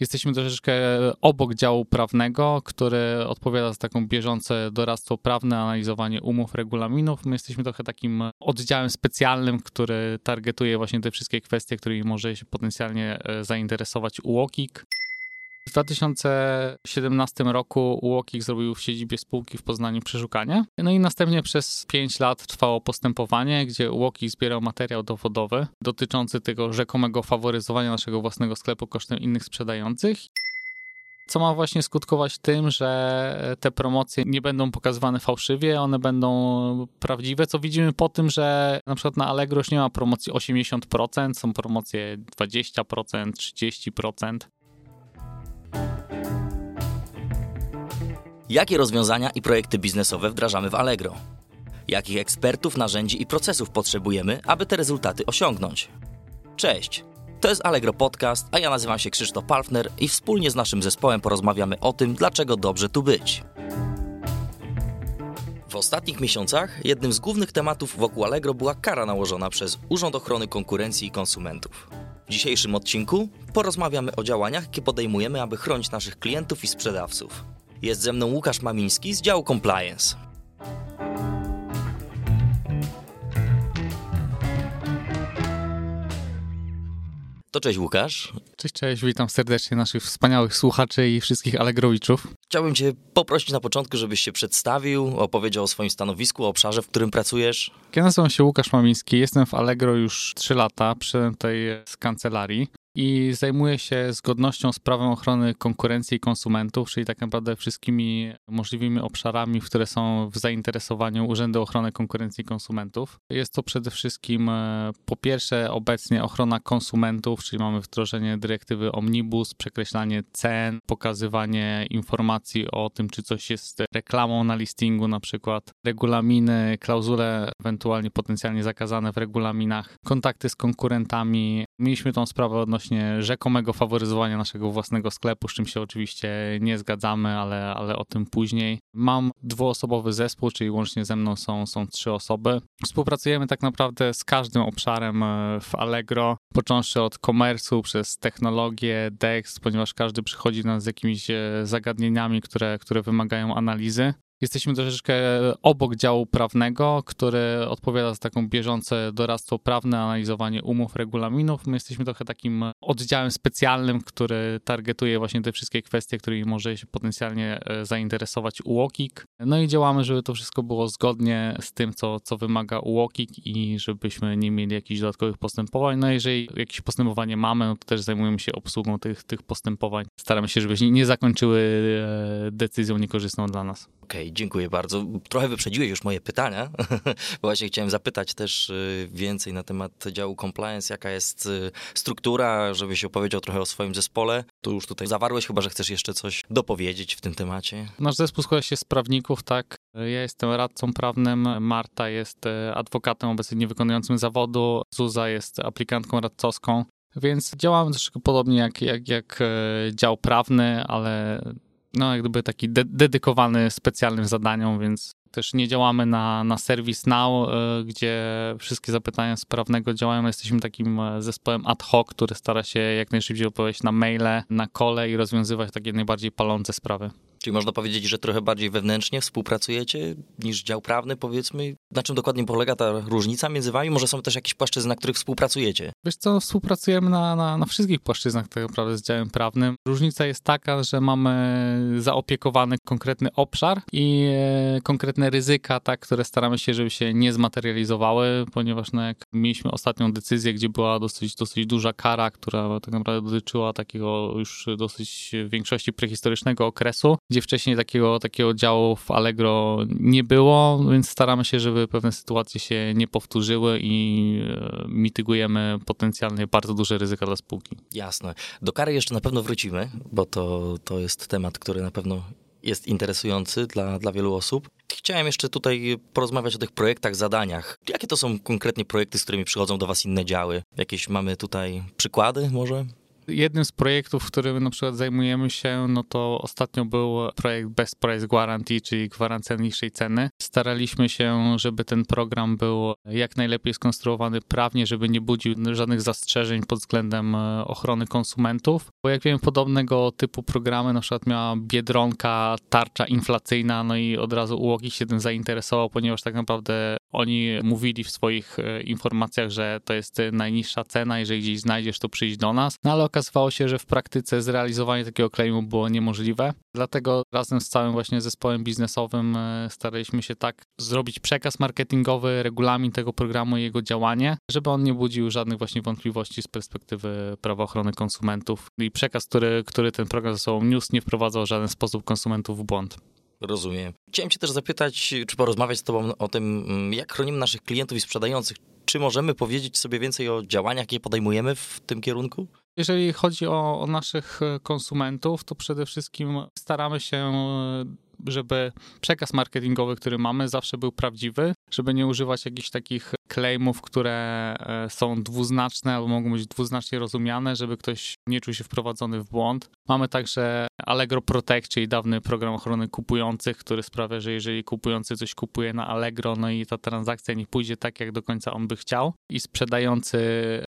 Jesteśmy troszeczkę obok działu prawnego, który odpowiada za taką bieżące doradztwo prawne, analizowanie umów, regulaminów. My jesteśmy trochę takim oddziałem specjalnym, który targetuje właśnie te wszystkie kwestie, którymi może się potencjalnie e, zainteresować UOKiK. W 2017 roku UOKiK zrobił w siedzibie spółki w Poznaniu przeszukanie. No i następnie przez 5 lat trwało postępowanie, gdzie UOKiK zbierał materiał dowodowy dotyczący tego rzekomego faworyzowania naszego własnego sklepu kosztem innych sprzedających co ma właśnie skutkować tym, że te promocje nie będą pokazywane fałszywie, one będą prawdziwe, co widzimy po tym, że na przykład na Allegro już nie ma promocji 80%, są promocje 20%, 30%. Jakie rozwiązania i projekty biznesowe wdrażamy w Allegro? Jakich ekspertów, narzędzi i procesów potrzebujemy, aby te rezultaty osiągnąć? Cześć! To jest Allegro Podcast, a ja nazywam się Krzysztof Palfner i wspólnie z naszym zespołem porozmawiamy o tym, dlaczego dobrze tu być. W ostatnich miesiącach jednym z głównych tematów wokół Allegro była kara nałożona przez Urząd Ochrony Konkurencji i Konsumentów. W dzisiejszym odcinku porozmawiamy o działaniach, jakie podejmujemy, aby chronić naszych klientów i sprzedawców. Jest ze mną Łukasz Mamiński z działu Compliance. To cześć Łukasz. Cześć, cześć, witam serdecznie naszych wspaniałych słuchaczy i wszystkich Allegrowiczów. Chciałbym Cię poprosić na początku, żebyś się przedstawił, opowiedział o swoim stanowisku, o obszarze, w którym pracujesz. Ja nazywam się Łukasz Mamiński, jestem w Allegro już 3 lata, przyszedłem tutaj z kancelarii i zajmuje się zgodnością z prawem ochrony konkurencji i konsumentów, czyli tak naprawdę wszystkimi możliwymi obszarami, które są w zainteresowaniu Urzędu Ochrony Konkurencji i Konsumentów. Jest to przede wszystkim e, po pierwsze obecnie ochrona konsumentów, czyli mamy wdrożenie dyrektywy Omnibus, przekreślanie cen, pokazywanie informacji o tym, czy coś jest reklamą na listingu, na przykład regulaminy, klauzule ewentualnie potencjalnie zakazane w regulaminach, kontakty z konkurentami. Mieliśmy tą sprawę odnośnie odnośnie rzekomego faworyzowania naszego własnego sklepu, z czym się oczywiście nie zgadzamy, ale, ale o tym później. Mam dwuosobowy zespół, czyli łącznie ze mną są, są trzy osoby. Współpracujemy tak naprawdę z każdym obszarem e, w Allegro, począwszy od komersu przez technologię, DEX, ponieważ każdy przychodzi nas z jakimiś e, zagadnieniami, które, które wymagają analizy. Jesteśmy troszeczkę obok działu prawnego, który odpowiada za taką bieżące doradztwo prawne, analizowanie umów, regulaminów. My jesteśmy trochę takim oddziałem specjalnym, który targetuje właśnie te wszystkie kwestie, którymi może się potencjalnie e, zainteresować UOKiK. No i działamy, żeby to wszystko było zgodnie z tym, co, co wymaga UOKiK i żebyśmy nie mieli jakichś dodatkowych postępowań. No jeżeli jakieś postępowanie mamy, no to też zajmujemy się obsługą tych, tych postępowań. Staramy się, żeby nie zakończyły e, decyzją niekorzystną dla nas. Okej, okay, dziękuję bardzo. Trochę wyprzedziłeś już moje pytania, właśnie chciałem zapytać też y, więcej na temat działu compliance, jaka jest y, struktura, żebyś opowiedział trochę o swoim zespole. Tu już tutaj zawarłeś, chyba że chcesz jeszcze coś dopowiedzieć w tym temacie. Nasz zespół składa się z prawników, tak. Ja jestem radcą prawnym, Marta jest y, adwokatem obecnie niewykonującym zawodu, Zuza jest aplikantką radcowską. Więc działamy troszkę podobnie jak, jak, jak dział prawny, ale no, jak gdyby taki de dedykowany specjalnym zadaniom, więc też nie działamy na, na serwis Now, e, gdzie wszystkie zapytania z prawnego działają. Jesteśmy takim e, zespołem ad hoc, który stara się jak najszybciej odpowiedzieć na maile, na kole i rozwiązywać takie najbardziej palące sprawy. Czyli można powiedzieć, że trochę bardziej wewnętrznie współpracujecie niż dział prawny, powiedzmy. Na czym dokładnie polega ta różnica między wami? Może są też jakieś płaszczyzny, na których współpracujecie? Wiesz co, współpracujemy na, na, na wszystkich płaszczyznach tak naprawdę z działem prawnym. Różnica jest taka, że mamy zaopiekowany konkretny obszar i e, konkretne ryzyka, tak, które staramy się, żeby się nie zmaterializowały, ponieważ no, jak mieliśmy ostatnią decyzję, gdzie była dosyć, dosyć duża kara, która tak naprawdę dotyczyła takiego już dosyć większości prehistorycznego okresu, gdzie wcześniej takiego, takiego działu w Allegro nie było, więc staramy się, żeby pewne sytuacje się nie powtórzyły i e, mitygujemy potencjalnie bardzo duże ryzyka dla spółki. Jasne. Do kary jeszcze na pewno wrócimy, bo to, to jest temat, który na pewno jest interesujący dla, dla wielu osób. Chciałem jeszcze tutaj porozmawiać o tych projektach, zadaniach. Jakie to są konkretnie projekty, z którymi przychodzą do Was inne działy? Jakieś mamy tutaj przykłady może? Jednym z projektów, którym na przykład zajmujemy się, no to ostatnio był projekt Best Price Guarantee, czyli gwarancja niższej ceny. Staraliśmy się, żeby ten program był jak najlepiej skonstruowany prawnie, żeby nie budził żadnych zastrzeżeń pod względem e, ochrony konsumentów. Bo jak wiemy, podobnego typu programy na przykład miała Biedronka, tarcza inflacyjna, no i od razu UOKiK się tym zainteresował, ponieważ tak naprawdę oni mówili w swoich e, informacjach, że to jest najniższa cena, jeżeli gdzieś znajdziesz, to przyjdź do nas. No ale okazywało się, że w praktyce zrealizowanie takiego claimu było niemożliwe. Dlatego razem z całym właśnie zespołem biznesowym e, staraliśmy się tak zrobić przekaz marketingowy, regulamin tego programu i jego działanie, żeby on nie budził żadnych właśnie wątpliwości z perspektywy prawa ochrony konsumentów i przekaz, który, który ten program ze sobą niósł, nie wprowadzał w żaden sposób konsumentów w błąd. Rozumiem. Chciałem cię też zapytać, czy porozmawiać z tobą o tym, mm, jak chronimy naszych klientów i sprzedających. Czy możemy powiedzieć sobie więcej o działaniach, jakie podejmujemy w tym kierunku? Jeżeli chodzi o, o naszych konsumentów, to przede wszystkim staramy się żeby przekaz marketingowy, który mamy, zawsze był prawdziwy, żeby nie używać jakichś takich claimów, które e, są dwuznaczne albo mogą być dwuznacznie rozumiane, żeby ktoś nie czuł się wprowadzony w błąd. Mamy także Allegro Protect, czyli dawny program ochrony kupujących, który sprawia, że jeżeli kupujący coś kupuje na Allegro, no i ta transakcja nie pójdzie tak, jak do końca on by chciał i sprzedający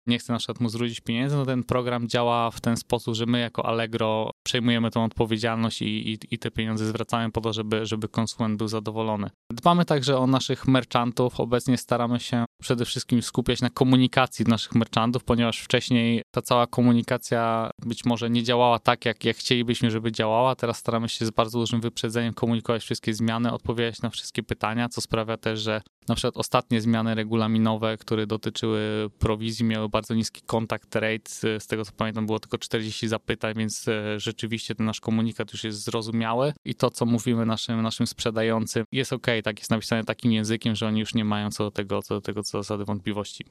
nie chce na przykład mu zwrócić pieniędzy, no ten program działa w ten sposób, że my jako Allegro przejmujemy tą odpowiedzialność i, i, i te pieniądze zwracamy po to, żeby, żeby konsument był zadowolony. Dbamy także o naszych merchantów. Obecnie staramy się przede wszystkim skupiać na komunikacji naszych merchantów, ponieważ wcześniej ta cała komunikacja być może nie działała tak, jak, jak chcielibyśmy, żeby działała. Teraz staramy się z bardzo dużym wyprzedzeniem komunikować wszystkie zmiany, odpowiadać na wszystkie pytania, co sprawia też, że na przykład ostatnie zmiany regulaminowe, które dotyczyły prowizji, miały bardzo niski kontakt rate. Z tego co pamiętam, było tylko 40 zapytań, więc e, rzeczywiście ten nasz komunikat już jest zrozumiały i to, co mówimy naszym, naszym sprzedającym, jest ok, tak jest napisane takim językiem, że oni już nie mają co do tego, co do tego, co do zasady wątpliwości.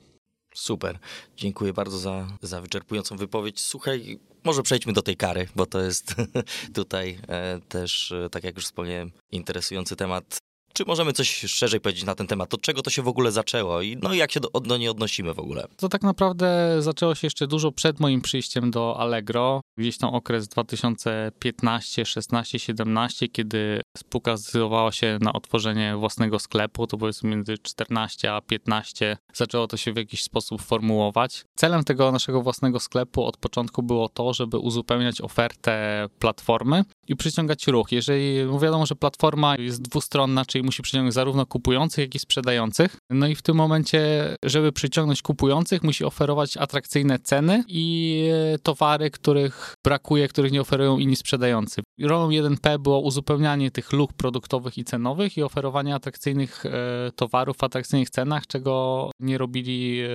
Super. Dziękuję bardzo za, za wyczerpującą wypowiedź. Słuchaj, może przejdźmy do tej kary, bo to jest tutaj e, też, e, tak jak już wspomniałem, interesujący temat. Czy możemy coś szerzej powiedzieć na ten temat? Od czego to się w ogóle zaczęło i no jak się do, do niej odnosimy w ogóle? To tak naprawdę zaczęło się jeszcze dużo przed moim przyjściem do Allegro. Gdzieś tam okres 2015, 16, 17, kiedy spółka zdecydowała się na otworzenie własnego sklepu, to powiedzmy między 14 a 15 zaczęło to się w jakiś sposób formułować. Celem tego naszego własnego sklepu od początku było to, żeby uzupełniać ofertę platformy i przyciągać ruch. Jeżeli wiadomo, że platforma jest dwustronna, czyli musi przyciągnąć zarówno kupujących, jak i sprzedających. No i w tym momencie, żeby przyciągnąć kupujących, musi oferować atrakcyjne ceny i e, towary, których brakuje, których nie oferują inni sprzedający. Rolą 1P było uzupełnianie tych luk produktowych i cenowych i oferowanie atrakcyjnych e, towarów w atrakcyjnych cenach, czego nie robili e,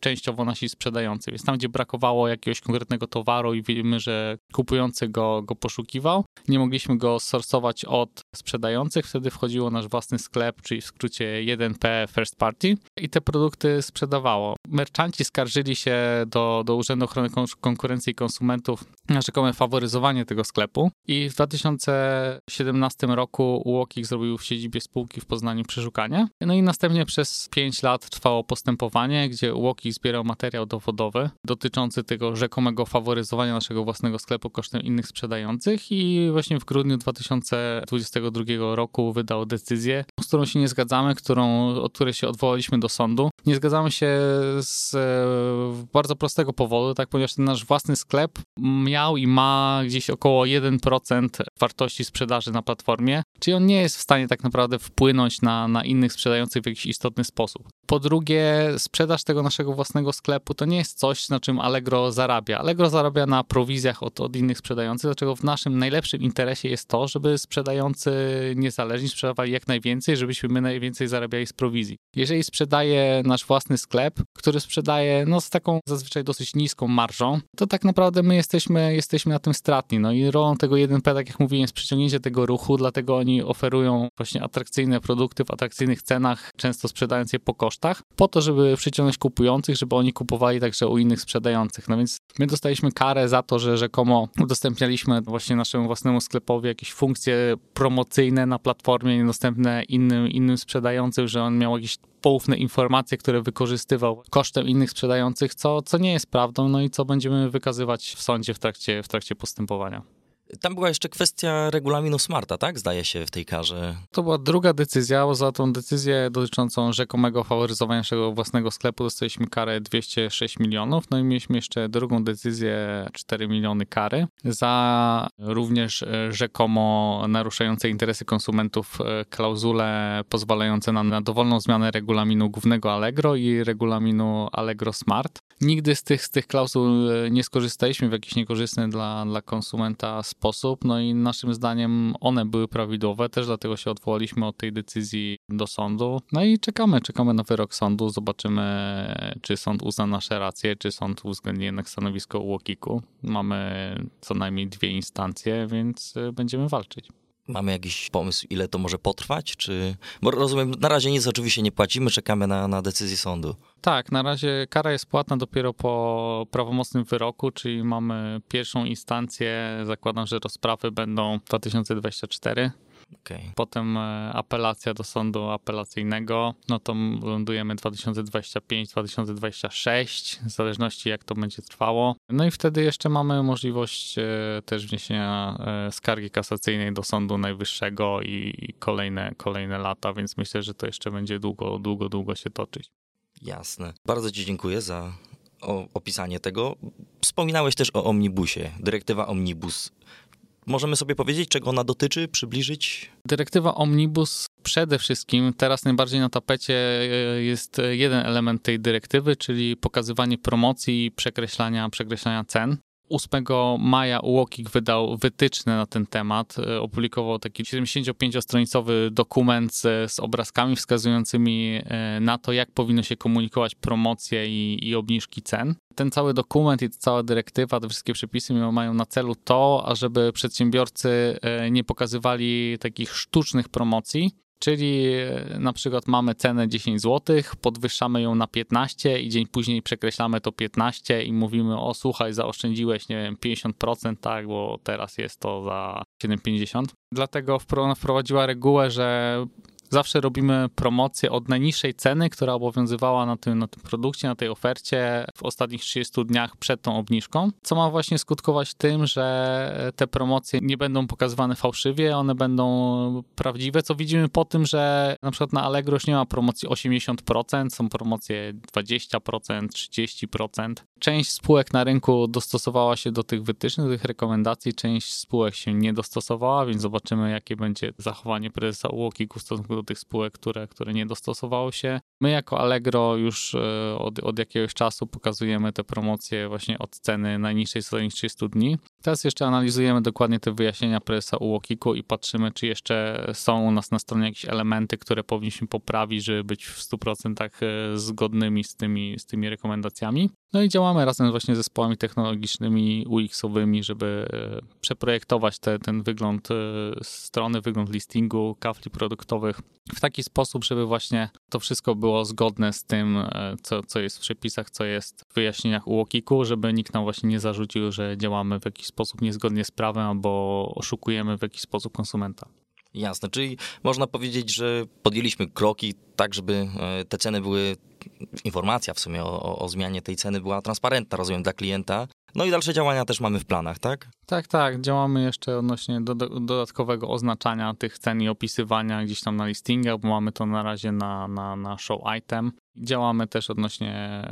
częściowo nasi sprzedający. Więc tam, gdzie brakowało jakiegoś konkretnego towaru i wiemy, że kupujący go, go poszukiwał, nie mogliśmy go sorsować od sprzedających, wtedy wchodziło nasz własny sklep, czyli w skrócie 1P First Party i te produkty sprzedawało. Merchanci skarżyli się do, do Urzędu Ochrony Konkurencji i Konsumentów na rzekome faworyzowanie tego sklepu i w 2017 roku UOKiK zrobił w siedzibie spółki w Poznaniu przeszukanie. No i następnie przez 5 lat trwało postępowanie, gdzie UOKiK zbierał materiał dowodowy dotyczący tego rzekomego faworyzowania naszego własnego sklepu kosztem innych sprzedających i właśnie w grudniu 2022 roku wydał decyzję, z którą się nie zgadzamy, którą, od której się odwołaliśmy do sądu. Nie zgadzamy się z e, bardzo prostego powodu, tak, ponieważ ten nasz własny sklep miał i ma gdzieś około 1% wartości sprzedaży na platformie, czyli on nie jest w stanie tak naprawdę wpłynąć na, na innych sprzedających w jakiś istotny sposób. Po drugie, sprzedaż tego naszego własnego sklepu to nie jest coś, na czym Allegro zarabia. Allegro zarabia na prowizjach od, od innych sprzedających, dlaczego w naszym najlepszym interesie jest to, żeby sprzedający niezależni sprzedawali jak najwięcej, żebyśmy my najwięcej zarabiali z prowizji. Jeżeli sprzedaje nasz własny sklep, który sprzedaje no, z taką zazwyczaj dosyć niską marżą, to tak naprawdę my jesteśmy, jesteśmy na tym stratni. No i rolą tego 1P, tak jak mówiłem, jest przyciągnięcie tego ruchu, dlatego oni oferują właśnie atrakcyjne produkty w atrakcyjnych cenach, często sprzedając je po kosztach, po to, żeby przyciągnąć kupujących, żeby oni kupowali także u innych sprzedających. No więc my dostaliśmy karę za to, że rzekomo udostępnialiśmy właśnie naszemu własnemu sklepowi jakieś funkcje promocyjne na platformie niedostępne innym, innym sprzedającym, że on miał jakieś poufne informacje, które wykorzystywał kosztem innych sprzedających, co, co nie jest prawdą, no i co będziemy wykazywać w sądzie w trakcie, w trakcie postępowania. Tam była jeszcze kwestia regulaminu Smarta, tak? Zdaje się w tej karze. To była druga decyzja, za tą decyzję dotyczącą rzekomego faworyzowania naszego własnego sklepu dostaliśmy karę 206 milionów. No i mieliśmy jeszcze drugą decyzję 4 miliony kary za również e, rzekomo naruszające interesy konsumentów e, klauzule pozwalające nam na dowolną zmianę regulaminu głównego Allegro i regulaminu Allegro Smart. Nigdy z tych, z tych klauzul e, nie skorzystaliśmy w jakiś niekorzystny dla, dla konsumenta sposób, no i naszym zdaniem one były prawidłowe, też dlatego się odwołaliśmy od tej decyzji do sądu. No i czekamy, czekamy na wyrok sądu, zobaczymy, czy sąd uzna nasze racje, czy sąd uwzględni jednak stanowisko UOKiK-u. Mamy co najmniej dwie instancje, więc e, będziemy walczyć. Mamy jakiś pomysł, ile to może potrwać? Czy... Bo rozumiem, na razie nic oczywiście nie płacimy, czekamy na, na decyzję sądu. Tak, na razie kara jest płatna dopiero po prawomocnym wyroku, czyli mamy pierwszą instancję. Zakładam, że rozprawy będą 2024. Okay. Potem e, apelacja do sądu apelacyjnego, no to lądujemy 2025-2026, w zależności jak to będzie trwało. No i wtedy jeszcze mamy możliwość e, też wniesienia e, skargi kasacyjnej do Sądu Najwyższego i kolejne, kolejne lata, więc myślę, że to jeszcze będzie długo, długo, długo się toczyć. Jasne. Bardzo Ci dziękuję za opisanie tego. Wspominałeś też o omnibusie. Dyrektywa Omnibus Możemy sobie powiedzieć, czego ona dotyczy, przybliżyć? Dyrektywa Omnibus przede wszystkim teraz najbardziej na tapecie e, jest jeden element tej dyrektywy, czyli pokazywanie promocji i przekreślania, przekreślania cen. 8 maja UOKiK wydał wytyczne na ten temat. E, opublikował taki 75-stronicowy dokument z, obrazkami wskazującymi e, na to, jak powinno się komunikować promocje i, i obniżki cen. Ten cały dokument i cała dyrektywa, te wszystkie przepisy mają na celu to, ażeby przedsiębiorcy e, nie pokazywali takich sztucznych promocji, Czyli e, na przykład mamy cenę 10 zł, podwyższamy ją na 15 i dzień później przekreślamy to 15 i mówimy, o słuchaj, zaoszczędziłeś, nie wiem, 50%, tak, bo teraz jest to za 7,50. Dlatego wprowadziła regułę, że zawsze robimy promocję od najniższej ceny, która obowiązywała na tym, na tym produkcie, na tej ofercie w ostatnich 30 dniach przed tą obniżką, co ma właśnie skutkować tym, że te promocje nie będą pokazywane fałszywie, one będą prawdziwe, co widzimy po tym, że na przykład na Allegro już nie ma promocji 80%, są promocje 20%, 30%. Część spółek na rynku dostosowała się do tych wytycznych, do tych rekomendacji, część spółek się nie dostosowała, więc zobaczymy, jakie będzie zachowanie prezesa UOKiK w stosunku do tych spółek, które, które nie dostosowały się. My jako Allegro już e, od, od jakiegoś czasu pokazujemy te promocje właśnie od ceny najniższej co 30 dni. Teraz jeszcze analizujemy dokładnie te wyjaśnienia prezesa UOKiK-u i patrzymy, czy jeszcze są u nas na stronie jakieś elementy, które powinniśmy poprawić, żeby być w 100% e, zgodnymi z tymi, z tymi rekomendacjami. No i działamy razem właśnie z zespołami technologicznymi UX-owymi, żeby e, przeprojektować te, ten wygląd strony, wygląd listingu, kafli produktowych w taki sposób, żeby właśnie to wszystko było zgodne z tym, e, co, co jest w przepisach, co jest w wyjaśnieniach UOKiK-u, żeby nikt nam właśnie nie zarzucił, że działamy w jakiś sposób niezgodnie z prawem albo oszukujemy w jakiś sposób konsumenta. Jasne, czyli można powiedzieć, że podjęliśmy kroki tak, żeby e, te ceny były, informacja w sumie o, o zmianie tej ceny była transparentna, rozumiem, dla klienta, no i dalsze działania też mamy w planach, tak? Tak, tak. Działamy jeszcze odnośnie do, do, dodatkowego oznaczania tych cen i opisywania gdzieś tam na listingach, bo mamy to na razie na, na, na show item. Działamy też odnośnie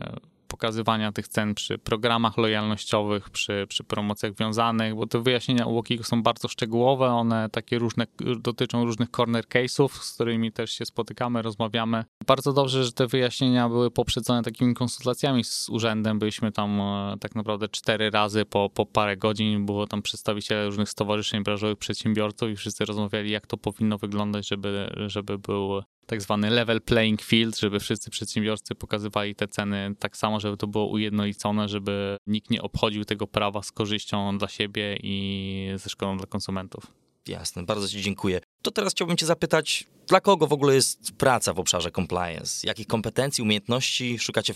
pokazywania tych cen przy programach lojalnościowych, przy, przy promocjach wiązanych, bo te wyjaśnienia u Łokiego są bardzo szczegółowe, one takie różne, dotyczą różnych corner case'ów, z którymi też się spotykamy, rozmawiamy. Bardzo dobrze, że te wyjaśnienia były poprzedzone takimi konsultacjami z urzędem, byliśmy tam e, tak naprawdę cztery razy po, po parę godzin, było tam przedstawiciele różnych stowarzyszeń branżowych, przedsiębiorców i wszyscy rozmawiali, jak to powinno wyglądać, żeby, żeby był tak zwany level playing field, żeby wszyscy przedsiębiorcy pokazywali te ceny tak samo, żeby to było ujednolicone, żeby nikt nie obchodził tego prawa z korzyścią dla siebie i ze szkodą dla konsumentów. Jasne, bardzo Ci dziękuję. To teraz chciałbym Cię zapytać, dla kogo w ogóle jest praca w obszarze compliance? Jakich kompetencji, umiejętności szukacie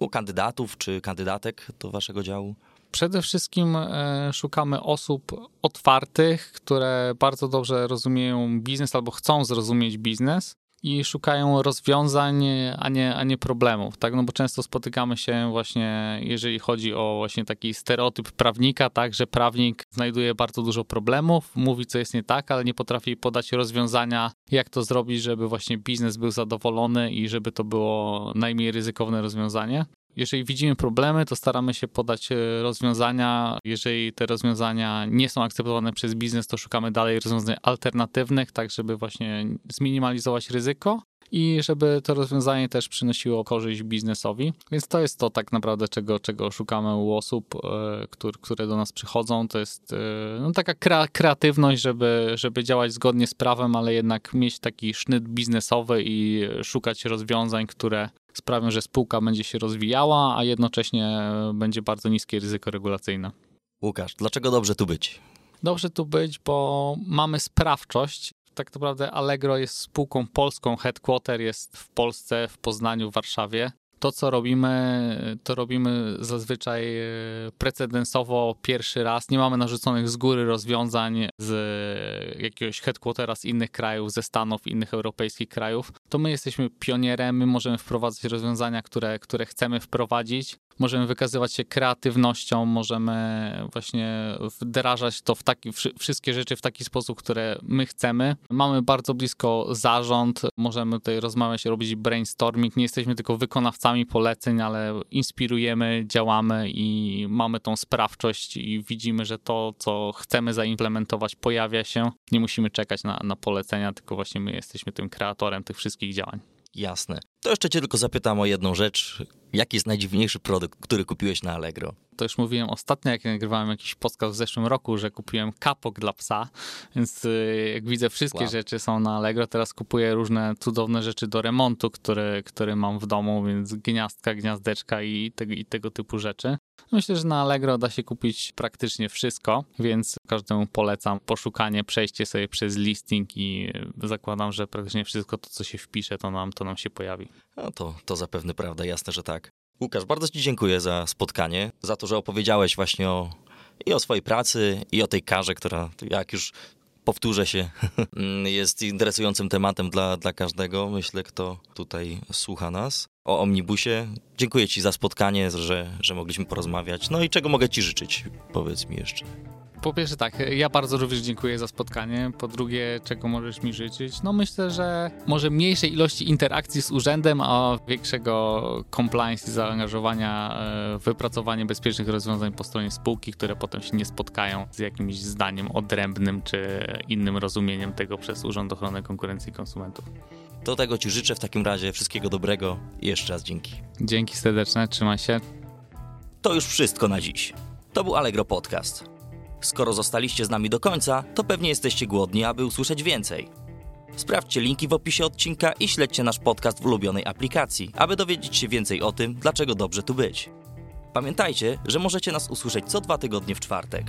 u kandydatów czy kandydatek do Waszego działu? Przede wszystkim e, szukamy osób otwartych, które bardzo dobrze rozumieją biznes albo chcą zrozumieć biznes i szukają rozwiązań, a nie, a nie problemów, tak? No bo często spotykamy się właśnie, jeżeli chodzi o właśnie taki stereotyp prawnika, tak, że prawnik znajduje bardzo dużo problemów, mówi co jest nie tak, ale nie potrafi podać rozwiązania, jak to zrobić, żeby właśnie biznes był zadowolony i żeby to było najmniej ryzykowne rozwiązanie. Jeżeli widzimy problemy, to staramy się podać e, rozwiązania. Jeżeli te rozwiązania nie są akceptowane przez biznes, to szukamy dalej rozwiązań alternatywnych, tak żeby właśnie zminimalizować ryzyko i żeby to rozwiązanie też przynosiło korzyść biznesowi. Więc to jest to tak naprawdę, czego, czego szukamy u osób, e, które, które do nas przychodzą. To jest e, no, taka kreatywność, żeby, żeby działać zgodnie z prawem, ale jednak mieć taki sznyt biznesowy i szukać rozwiązań, które sprawią, że spółka będzie się rozwijała, a jednocześnie będzie bardzo niskie ryzyko regulacyjne. Łukasz, dlaczego dobrze tu być? Dobrze tu być, bo mamy sprawczość. Tak naprawdę Allegro jest spółką polską, headquarter jest w Polsce, w Poznaniu, w Warszawie to, co robimy, to robimy zazwyczaj e, precedensowo pierwszy raz. Nie mamy narzuconych z góry rozwiązań z jakiegoś headquartera z innych krajów, ze Stanów, innych europejskich krajów. To my jesteśmy pionierem, my możemy wprowadzać rozwiązania, które, które chcemy wprowadzić możemy wykazywać się kreatywnością, możemy właśnie wdrażać to w taki, wszystkie rzeczy w taki sposób, które my chcemy. Mamy bardzo blisko zarząd, możemy tutaj rozmawiać, robić brainstorming, nie jesteśmy tylko wykonawcami poleceń, ale inspirujemy, działamy i mamy tą sprawczość i widzimy, że to, co chcemy zaimplementować, pojawia się. Nie musimy czekać na, na polecenia, tylko właśnie my jesteśmy tym kreatorem tych wszystkich działań. Jasne. To jeszcze cię tylko zapytam o jedną rzecz. Jaki jest najdziwniejszy produkt, który kupiłeś na Allegro? To już mówiłem ostatnio, jak nagrywałem jakiś podcast w zeszłym roku, że kupiłem kapok dla psa, więc y, jak widzę, wszystkie wow. rzeczy są na Allegro. Teraz kupuję różne cudowne rzeczy do remontu, które, które mam w domu, więc gniazdka, gniazdeczka i tego, i tego typu rzeczy. Myślę, że na Allegro da się kupić praktycznie wszystko, więc każdemu polecam poszukanie, przejście sobie przez listing i zakładam, że praktycznie wszystko to, co się wpisze, to nam, to nam się pojawi. No to, to zapewne prawda, jasne, że tak. Łukasz, bardzo Ci dziękuję za spotkanie, za to, że opowiedziałeś właśnie o, i o swojej pracy, i o tej karze, która, jak już powtórzę się, jest interesującym tematem dla, dla każdego, myślę, kto tutaj słucha nas. O omnibusie. Dziękuję Ci za spotkanie, że, że mogliśmy porozmawiać. No i czego mogę Ci życzyć? Powiedz mi jeszcze. Po pierwsze tak, ja bardzo również dziękuję za spotkanie. Po drugie, czego możesz mi życzyć? No myślę, że może mniejszej ilości interakcji z urzędem, a większego compliance i zaangażowania e, w wypracowanie bezpiecznych rozwiązań po stronie spółki, które potem się nie spotkają z jakimś zdaniem odrębnym czy innym rozumieniem tego przez Urząd Ochrony Konkurencji i Konsumentów. Do tego Ci życzę w takim razie wszystkiego dobrego i jeszcze raz dzięki. Dzięki serdeczne, trzymaj się. To już wszystko na dziś. To był Allegro Podcast. Skoro zostaliście z nami do końca, to pewnie jesteście głodni, aby usłyszeć więcej. Sprawdźcie linki w opisie odcinka i śledźcie nasz podcast w ulubionej aplikacji, aby dowiedzieć się więcej o tym, dlaczego dobrze tu być. Pamiętajcie, że możecie nas usłyszeć co dwa tygodnie w czwartek.